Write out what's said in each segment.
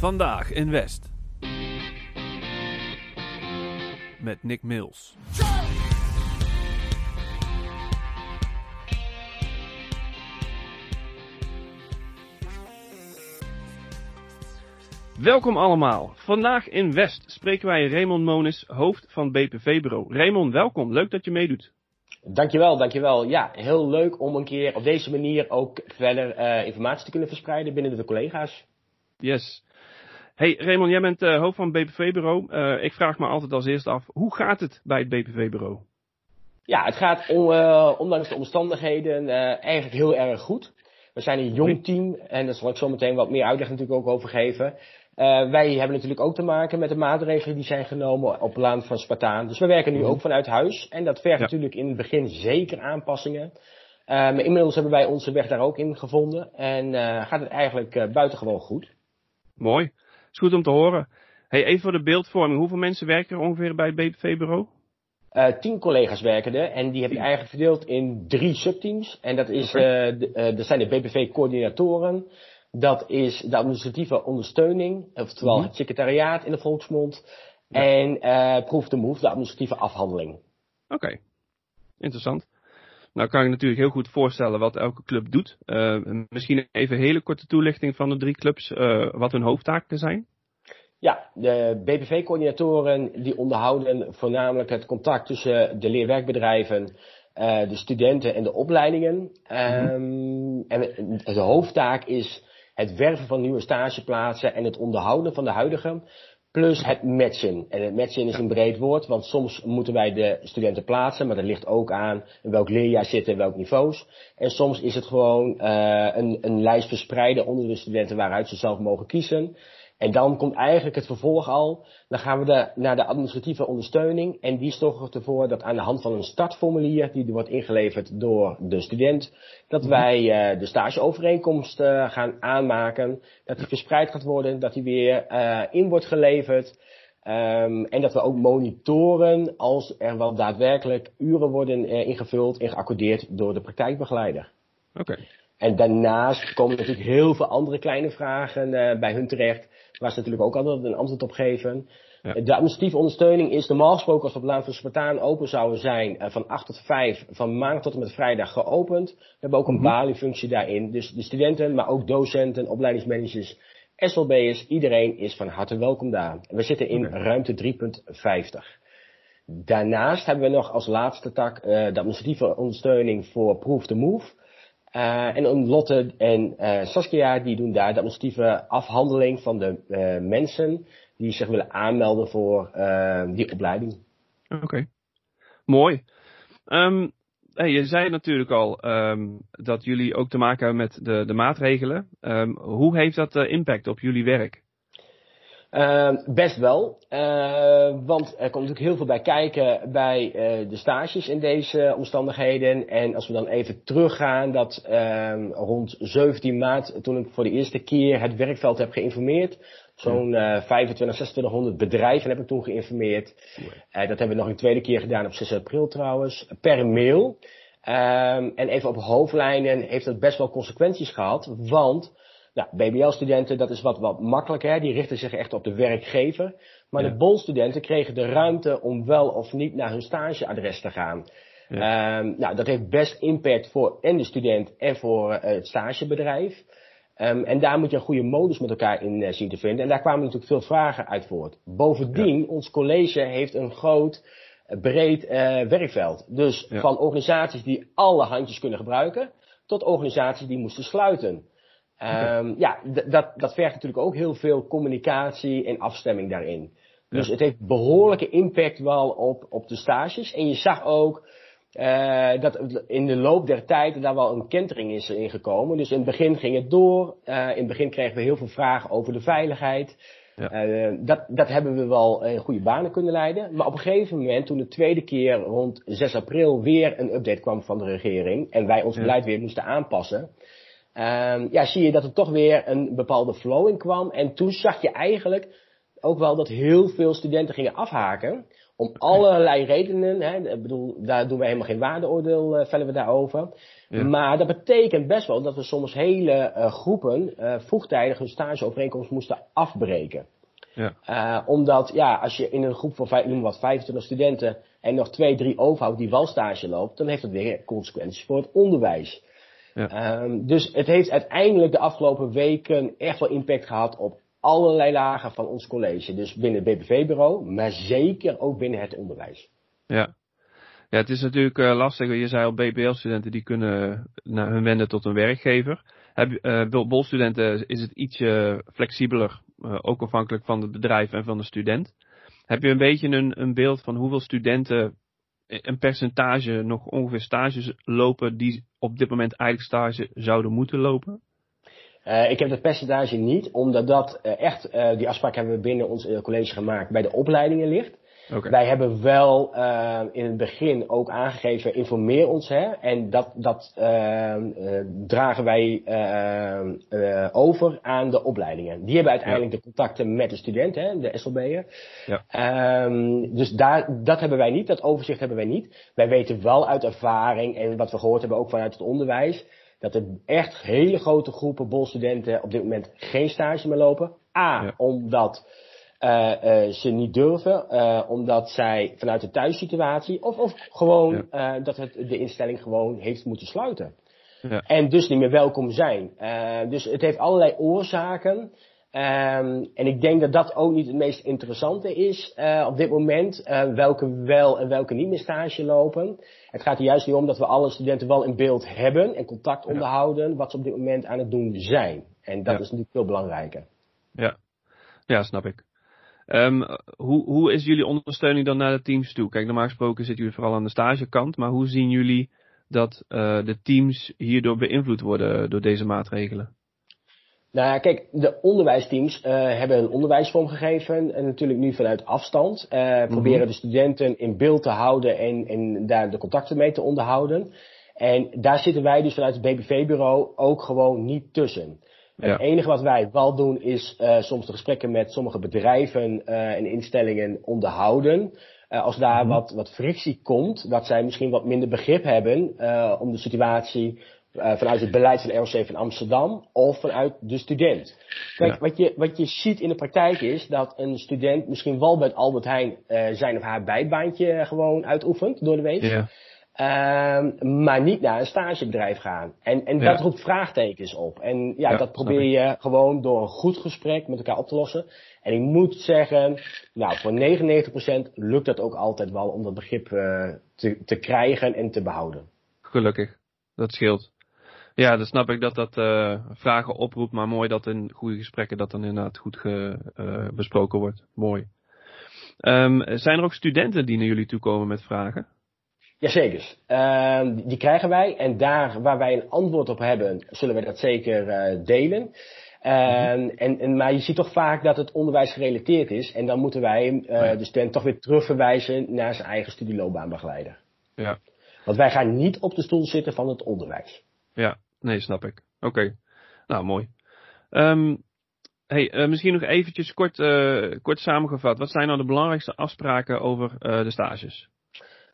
Vandaag in West. Met Nick Mills. Welkom allemaal. Vandaag in West spreken wij Raymond Monis, hoofd van BPV-bureau. Raymond, welkom. Leuk dat je meedoet. Dankjewel, dankjewel. Ja, heel leuk om een keer op deze manier ook verder uh, informatie te kunnen verspreiden binnen de collega's. Yes. Hey Raymond, jij bent uh, hoofd van het BPV-bureau. Uh, ik vraag me altijd als eerste af, hoe gaat het bij het BPV-bureau? Ja, het gaat on, ondanks de omstandigheden eigenlijk heel erg goed. We zijn een jong team en daar zal ik zo meteen wat meer uitleg natuurlijk ook over geven. Wij hebben natuurlijk ook te maken met de maatregelen die zijn genomen op land van Spartaan. Dus we werken nu mm -hmm. ook vanuit huis. En dat vergt ja. natuurlijk in het begin zeker aanpassingen. Maar inmiddels hebben wij onze weg daar ook in gevonden. En gaat het eigenlijk buitengewoon goed. Mooi. Is goed om te horen. Hey, even voor de beeldvorming. Hoeveel mensen werken er ongeveer bij het BPV-bureau? tien collega's werken er. En die heb je eigenlijk verdeeld in drie subteams. En dat, is, okay. de, dat zijn de BPV-coördinatoren. Dat is de administratieve ondersteuning, oftewel mm -hmm. het secretariaat in de volksmond. Ja. En Proof the Move, de administratieve afhandeling. Oké, okay. interessant. Nou kan ik natuurlijk heel goed voorstellen wat elke club doet. Uh, misschien even een hele korte toelichting van de drie clubs, uh, wat hun hoofdtaken zijn. Ja, de BPV-coördinatoren die onderhouden voornamelijk het contact tussen de leerwerkbedrijven, uh, de studenten en de opleidingen. Mm -hmm. um, en de hoofdtaak is het werven van nieuwe stageplaatsen en het onderhouden van de huidige. Plus het matchen. En het matchen is een breed woord, want soms moeten wij de studenten plaatsen, maar dat ligt ook aan in welk leerjaar zitten en welk niveaus. En soms is het gewoon uh, een, een lijst verspreiden onder de studenten waaruit ze zelf mogen kiezen. En dan komt eigenlijk het vervolg al. Dan gaan we de, naar de administratieve ondersteuning. En die zorgt ervoor dat aan de hand van een startformulier, die wordt ingeleverd door de student, dat wij uh, de stageovereenkomst uh, gaan aanmaken. Dat die verspreid gaat worden, dat die weer uh, in wordt geleverd. Um, en dat we ook monitoren als er wel daadwerkelijk uren worden ingevuld en geaccordeerd door de praktijkbegeleider. Oké. Okay. En daarnaast komen natuurlijk heel veel andere kleine vragen bij hun terecht waar ze natuurlijk ook altijd een antwoord op geven. Ja. De administratieve ondersteuning is normaal gesproken als we op Laan van Spartaan open zouden zijn uh, van 8 tot 5, van maandag tot en met vrijdag geopend. We hebben ook een mm -hmm. baliefunctie daarin. Dus de studenten, maar ook docenten, opleidingsmanagers, SLB'ers, iedereen is van harte welkom daar. We zitten in okay. ruimte 3.50. Daarnaast hebben we nog als laatste tak uh, de administratieve ondersteuning voor Proof the Move. Uh, en Lotte en uh, Saskia die doen daar de administratieve afhandeling van de uh, mensen die zich willen aanmelden voor die opleiding. Oké, mooi. Hey, je zei natuurlijk al um, dat jullie ook te maken hebben met de, de maatregelen. Um, hoe heeft dat impact op jullie werk? Uh, best wel, uh, want er komt natuurlijk heel veel bij kijken bij uh, de stages in deze omstandigheden. En als we dan even teruggaan, dat uh, rond 17 maart, toen ik voor de eerste keer het werkveld heb geïnformeerd, zo'n 25, 2600 bedrijven heb ik toen geïnformeerd. dat hebben we nog een tweede keer gedaan op 6 april trouwens, per mail. En even op hoofdlijnen heeft dat best wel consequenties gehad, want nou, BBL-studenten, dat is wat, wat makkelijker. Die richten zich echt op de werkgever. Maar ja. de bolstudenten kregen de ruimte om wel of niet naar hun stageadres te gaan. Ja. Um, nou, dat heeft best impact voor en de student en voor uh, het stagebedrijf. Um, en daar moet je een goede modus met elkaar in uh, zien te vinden. En daar kwamen natuurlijk veel vragen uit voort. Bovendien, ja. ons college heeft een groot, breed uh, werkveld. Dus van organisaties die alle handjes kunnen gebruiken, tot organisaties die moesten sluiten. Um, ja, dat, dat vergt natuurlijk ook heel veel communicatie en afstemming daarin. Dus ja. het heeft behoorlijke impact wel op, op de stages. En je zag ook uh, dat in de loop der tijd daar wel een kentering is ingekomen. Dus in het begin ging het door. Uh, in het begin kregen we heel veel vragen over de veiligheid. Ja. Uh, dat, dat hebben we wel in goede banen kunnen leiden. Maar op een gegeven moment, toen de tweede keer rond 6 april weer een update kwam van de regering. En wij ons ja. beleid weer moesten aanpassen Um, ja, zie je dat er toch weer een bepaalde flow in kwam. En toen zag je eigenlijk ook wel dat heel veel studenten gingen afhaken. Om allerlei redenen. Hè, ik bedoel, daar doen we helemaal geen waardeoordeel, uh, vellen we daarover. Maar dat betekent best wel dat we soms hele uh, groepen uh, vroegtijdig hun stageovereenkomst moesten afbreken. Ja. Omdat, ja, als je in een groep van noem wat, 25 studenten en nog twee, drie overhoudt die wel stage loopt, dan heeft dat weer consequenties voor het onderwijs. Ja. Um, dus het heeft uiteindelijk de afgelopen weken echt wel impact gehad op allerlei lagen van ons college. Dus binnen het BBV-bureau, maar zeker ook binnen het onderwijs. Ja. Ja, het is natuurlijk uh, lastig. Je zei al, BBL-studenten die kunnen naar hun wenden tot een werkgever. Heb, uh, bolstudenten is het ietsje flexibeler, uh, ook afhankelijk van het bedrijf en van de student. Heb je een beetje een, een beeld van hoeveel studenten een percentage nog ongeveer stages lopen die op dit moment eigenlijk stage zouden moeten lopen? Uh, ik heb dat percentage niet, omdat dat uh, echt, uh, die afspraak hebben we binnen ons college gemaakt, bij de opleidingen ligt. Okay. Wij hebben wel uh, in het begin ook aangegeven, informeer ons. Hè, en dat, dat uh, uh, dragen wij over aan de opleidingen. Die hebben uiteindelijk ja. de contacten met de student, hè, de SLB'er. Ja. Um, dus daar, dat hebben wij niet, dat overzicht hebben wij niet. Wij weten wel uit ervaring en wat we gehoord hebben ook vanuit het onderwijs, dat er echt hele grote groepen bolstudenten op dit moment geen stage meer lopen. A, ja. omdat uh, uh, ze niet durven, uh, omdat zij vanuit de thuissituatie, of, of gewoon ja. dat het de instelling gewoon heeft moeten sluiten. Ja. En dus niet meer welkom zijn. dus het heeft allerlei oorzaken. Um, en ik denk dat dat ook niet het meest interessante is op dit moment, welke wel en welke niet meer stage lopen. Het gaat er juist niet om dat we alle studenten wel in beeld hebben en contact ja. onderhouden, wat ze op dit moment aan het doen zijn. En dat is natuurlijk veel belangrijker. Ja, ja snap ik. Um, hoe, hoe is jullie ondersteuning dan naar de teams toe? Kijk, normaal gesproken zitten jullie vooral aan de stagekant, maar hoe zien jullie dat uh, de teams hierdoor beïnvloed worden door deze maatregelen? Nou ja, kijk, de onderwijsteams uh, hebben een onderwijsvorm gegeven. En natuurlijk nu vanuit afstand. Uh, mm -hmm. Proberen de studenten in beeld te houden en, en daar de contacten mee te onderhouden. En daar zitten wij dus vanuit het BBV-bureau ook gewoon niet tussen. Ja. Het enige wat wij wel doen is uh, soms de gesprekken met sommige bedrijven uh, en instellingen onderhouden. Uh, als daar mm wat, wat frictie komt, dat zij misschien wat minder begrip hebben om de situatie vanuit het beleid van ROC van Amsterdam of vanuit de student. Kijk, ja. wat, je, wat je ziet in de praktijk is dat een student misschien wel bij Albert Heijn zijn of haar bijbaantje gewoon uitoefent door de week. Ja. Um, maar niet naar een stagebedrijf gaan. En, en dat roept vraagtekens op. En ja, ja dat probeer je gewoon door een goed gesprek met elkaar op te lossen. En ik moet zeggen, nou, voor 99% lukt dat ook altijd wel om dat begrip uh, te, te krijgen en te behouden. Gelukkig, dat scheelt. Ja, dan snap ik dat dat uh, vragen oproept, maar mooi dat in goede gesprekken dat dan inderdaad goed ge, uh, besproken wordt. Mooi. Um, zijn er ook studenten die naar jullie toe komen met vragen? Jazeker. Uh, die krijgen wij. En daar waar wij een antwoord op hebben, zullen we dat zeker uh, delen. Uh, mm-hmm. en, en, maar je ziet toch vaak dat het onderwijs gerelateerd is. En dan moeten wij uh, ja. de student toch weer terugverwijzen naar zijn eigen studieloopbaanbegeleider. Ja. Want wij gaan niet op de stoel zitten van het onderwijs. Ja, nee, snap ik. Oké. Okay. Nou, mooi. Um, hey, uh, misschien nog eventjes kort, uh, kort samengevat. Wat zijn nou de belangrijkste afspraken over uh, de stages?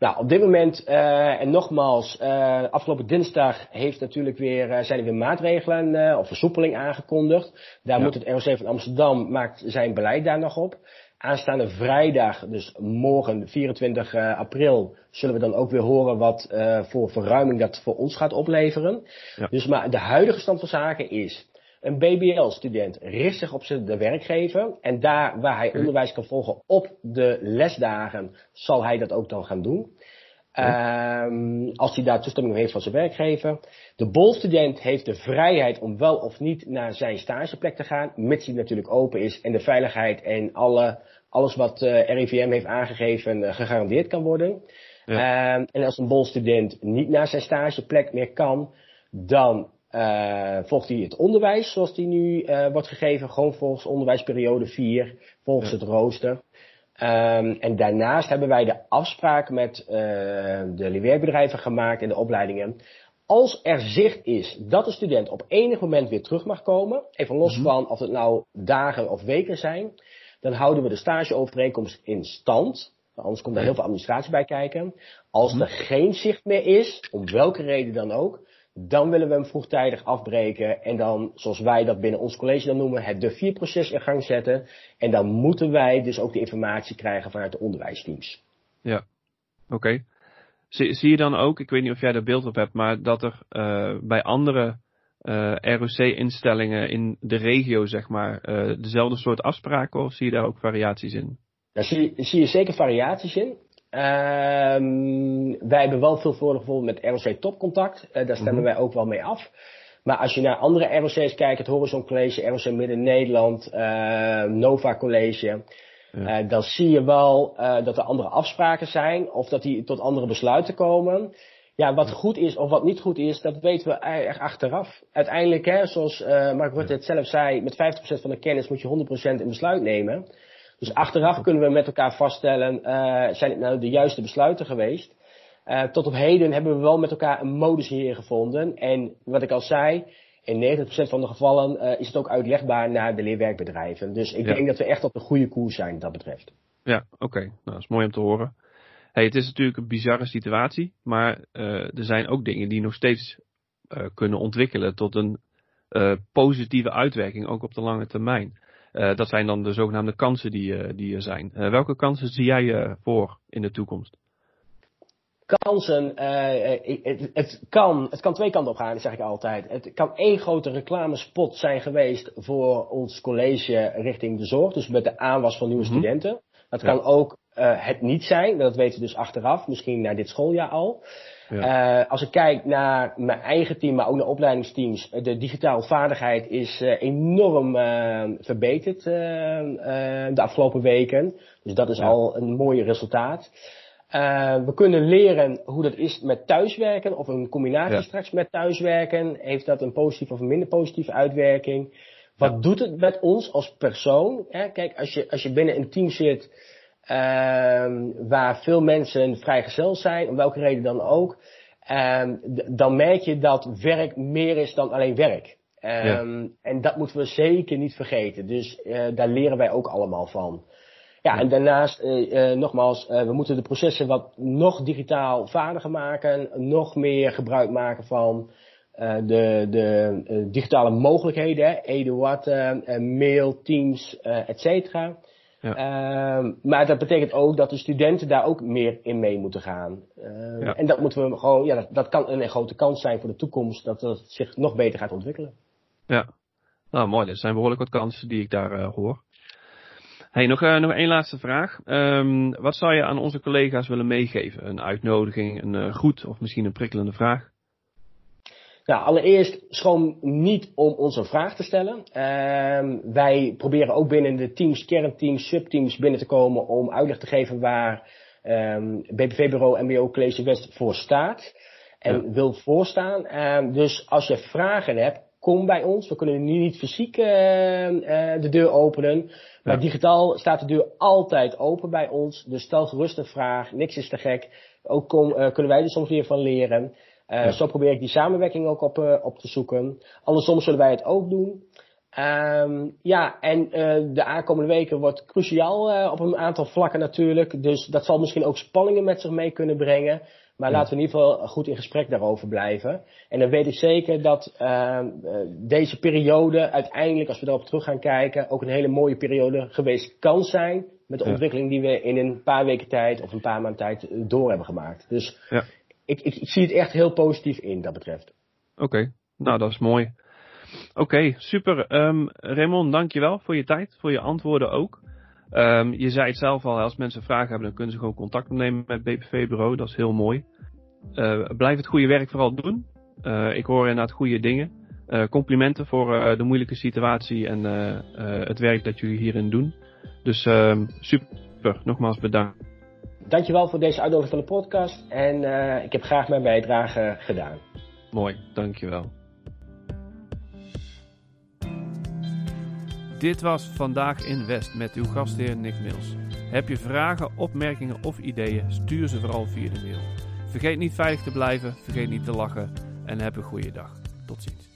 Nou, op dit moment, uh, en nogmaals, uh, afgelopen dinsdag heeft natuurlijk weer, uh, zijn er weer maatregelen of versoepeling aangekondigd. Daar ja. moet het ROC van Amsterdam maakt zijn beleid daar nog op. Aanstaande vrijdag, dus morgen 24 april, zullen we dan ook weer horen wat voor verruiming dat voor ons gaat opleveren. Ja. Dus maar de huidige stand van zaken is, een BBL-student richt zich op zijn de werkgever en daar waar hij onderwijs kan volgen op de lesdagen, zal hij dat ook dan gaan doen. Um, als hij daar toestemming heeft van zijn werkgever. De bolstudent heeft de vrijheid om wel of niet naar zijn stageplek te gaan, mits hij natuurlijk open is en de veiligheid en alle, alles wat uh, RIVM heeft aangegeven uh, gegarandeerd kan worden. Ja. Um, en als een bolstudent niet naar zijn stageplek meer kan, dan uh, volgt hij het onderwijs zoals die nu uh, wordt gegeven, gewoon volgens onderwijsperiode 4, volgens ja. het rooster. Um, en daarnaast hebben wij de afspraak met uh, de leerwerkbedrijven gemaakt en de opleidingen. Als er zicht is dat de student op enig moment weer terug mag komen, even los mm -hmm. van of het nou dagen of weken zijn, dan houden we de stageovereenkomst in stand. Anders komt er heel veel administratie bij kijken. Als Mhm. er geen zicht meer is, om welke reden dan ook, dan willen we hem vroegtijdig afbreken en dan, zoals wij dat binnen ons college dan noemen, het de vier proces in gang zetten. En dan moeten wij dus ook de informatie krijgen vanuit de onderwijsteams. Oké. Zie, zie je dan ook, ik weet niet of jij er beeld op hebt, maar dat er eh, bij andere eh, ROC-instellingen in de regio, zeg maar, eh, dezelfde soort afspraken of zie je daar ook variaties in? Daar zie, zie je zeker variaties in. Ehm, wij hebben wel veel voordeel bijvoorbeeld met ROC Topcontact. Eh, daar stemmen Mhm. wij ook wel mee af. Maar als je naar andere ROC's kijkt, het Horizon College, ROC Midden-Nederland, eh, Nova College. Ja. eh, dan zie je wel eh, dat er andere afspraken zijn of dat die tot andere besluiten komen. Ja, wat goed is of wat niet goed is, dat weten we echt achteraf. Uiteindelijk, hè, zoals Mark Rutte het zelf zei, met 50% van de kennis moet je 100% in besluit nemen. Dus achteraf kunnen we met elkaar vaststellen, eh, zijn het nou de juiste besluiten geweest? Eh, tot op heden hebben we wel met elkaar een modus hier gevonden. En wat ik al zei, in 90% van de gevallen eh, is het ook uitlegbaar naar de leerwerkbedrijven. Dus ik Ja. denk dat we echt op de goede koers zijn wat dat betreft. Ja, oké. Nou, dat is mooi om te horen. Hey, het is natuurlijk een bizarre situatie, maar er zijn ook dingen die nog steeds kunnen ontwikkelen tot een positieve uitwerking, ook op de lange termijn. Eh, dat zijn dan de zogenaamde kansen die, eh, die er zijn. Eh, welke kansen zie jij voor in de toekomst? Kansen, het, het, kan, het kan twee kanten op gaan, zeg ik altijd. Het kan één grote reclamespot zijn geweest voor ons college richting de zorg. Dus met de aanwas van nieuwe Mhm. studenten. Dat Ja. kan ook het niet zijn, dat weten we dus achteraf, misschien na dit schooljaar al. Ja. Eh, als ik kijk naar mijn eigen team, maar ook naar opleidingsteams, eh, de digitale vaardigheid is eh, enorm verbeterd de afgelopen weken. Dus dat is Ja. al een mooi resultaat. We kunnen leren hoe dat is met thuiswerken of een combinatie Ja. straks met thuiswerken. Heeft dat een positieve of een minder positieve uitwerking? Wat Ja. doet het met ons als persoon? Hè? Kijk, als je, als je binnen een team zit waar veel mensen vrijgezel zijn, om welke reden dan ook, ehm, dan merk je dat werk meer is dan alleen werk. Ehm, En dat moeten we zeker niet vergeten. Dus eh, daar leren wij ook allemaal van. Ja, Ja. en daarnaast, eh, eh, nogmaals, eh, we moeten de processen wat nog digitaal vaardiger maken, nog meer gebruik maken van eh, de, de digitale mogelijkheden, hè, Eduard, eh, eh, mail, Teams, eh et cetera. Ja. Ehm, maar dat betekent ook dat de studenten daar ook meer in mee moeten gaan. Ehm, Ja. En dat moeten we gewoon, ja, dat, dat kan een grote kans zijn voor de toekomst, dat het zich nog beter gaat ontwikkelen. Ja, nou mooi. Dat zijn behoorlijk wat kansen die ik daar eh, hoor. Hey, nog, eh, nog één laatste vraag. Ehm, wat zou je aan onze collega's willen meegeven? Een uitnodiging, een eh, groet of misschien een prikkelende vraag? Nou, allereerst schroom niet om ons een vraag te stellen. Ehm, wij proberen ook binnen de teams, kernteams, subteams binnen te komen om uitleg te geven waar ehm BPV-bureau MBO College West voor staat en Ja. wil voorstaan. Ehm, dus als je vragen hebt, kom bij ons. We kunnen nu niet fysiek eh, de deur openen. Maar digitaal staat de deur altijd open bij ons. Dus stel gerust een vraag. Niks is te gek. Ook kom, eh, kunnen wij er soms weer van leren. Eh, Ja. Zo probeer ik die samenwerking ook op, eh, op te zoeken. Andersom zullen wij het ook doen. Ehm, ja, en eh, de aankomende weken wordt cruciaal op een aantal vlakken natuurlijk. Dus dat zal misschien ook spanningen met zich mee kunnen brengen. Maar Ja. laten we in ieder geval goed in gesprek daarover blijven. En dan weet ik zeker dat ehm, eh, deze periode uiteindelijk, als we daarop terug gaan kijken, ook een hele mooie periode geweest kan zijn. Met de Ja. ontwikkeling die we in een paar weken tijd of een paar maanden tijd door hebben gemaakt. Dus Ja. Ik, ik, zie het echt heel positief in dat betreft. Oké, nou dat is mooi. Oké, super. Ehm Raymond, dankjewel voor je tijd, voor je antwoorden ook. Ehm, je zei het zelf al, als mensen vragen hebben, dan kunnen ze gewoon contact opnemen met BPV-bureau. Dat is heel mooi. Eh, blijf het goede werk vooral doen. Eh, ik hoor inderdaad goede dingen. Eh, complimenten voor de moeilijke situatie en het werk dat jullie hierin doen. Dus ehm, super, nogmaals bedankt. Dankjewel voor deze uitnodiging van de podcast. En eh, ik heb graag mijn bijdrage gedaan. Mooi, dankjewel. Dit was Vandaag in West met uw gastheer Nick Mills. Heb je vragen, opmerkingen of ideeën, stuur ze vooral via de mail. Vergeet niet veilig te blijven, vergeet niet te lachen en heb een goede dag. Tot ziens.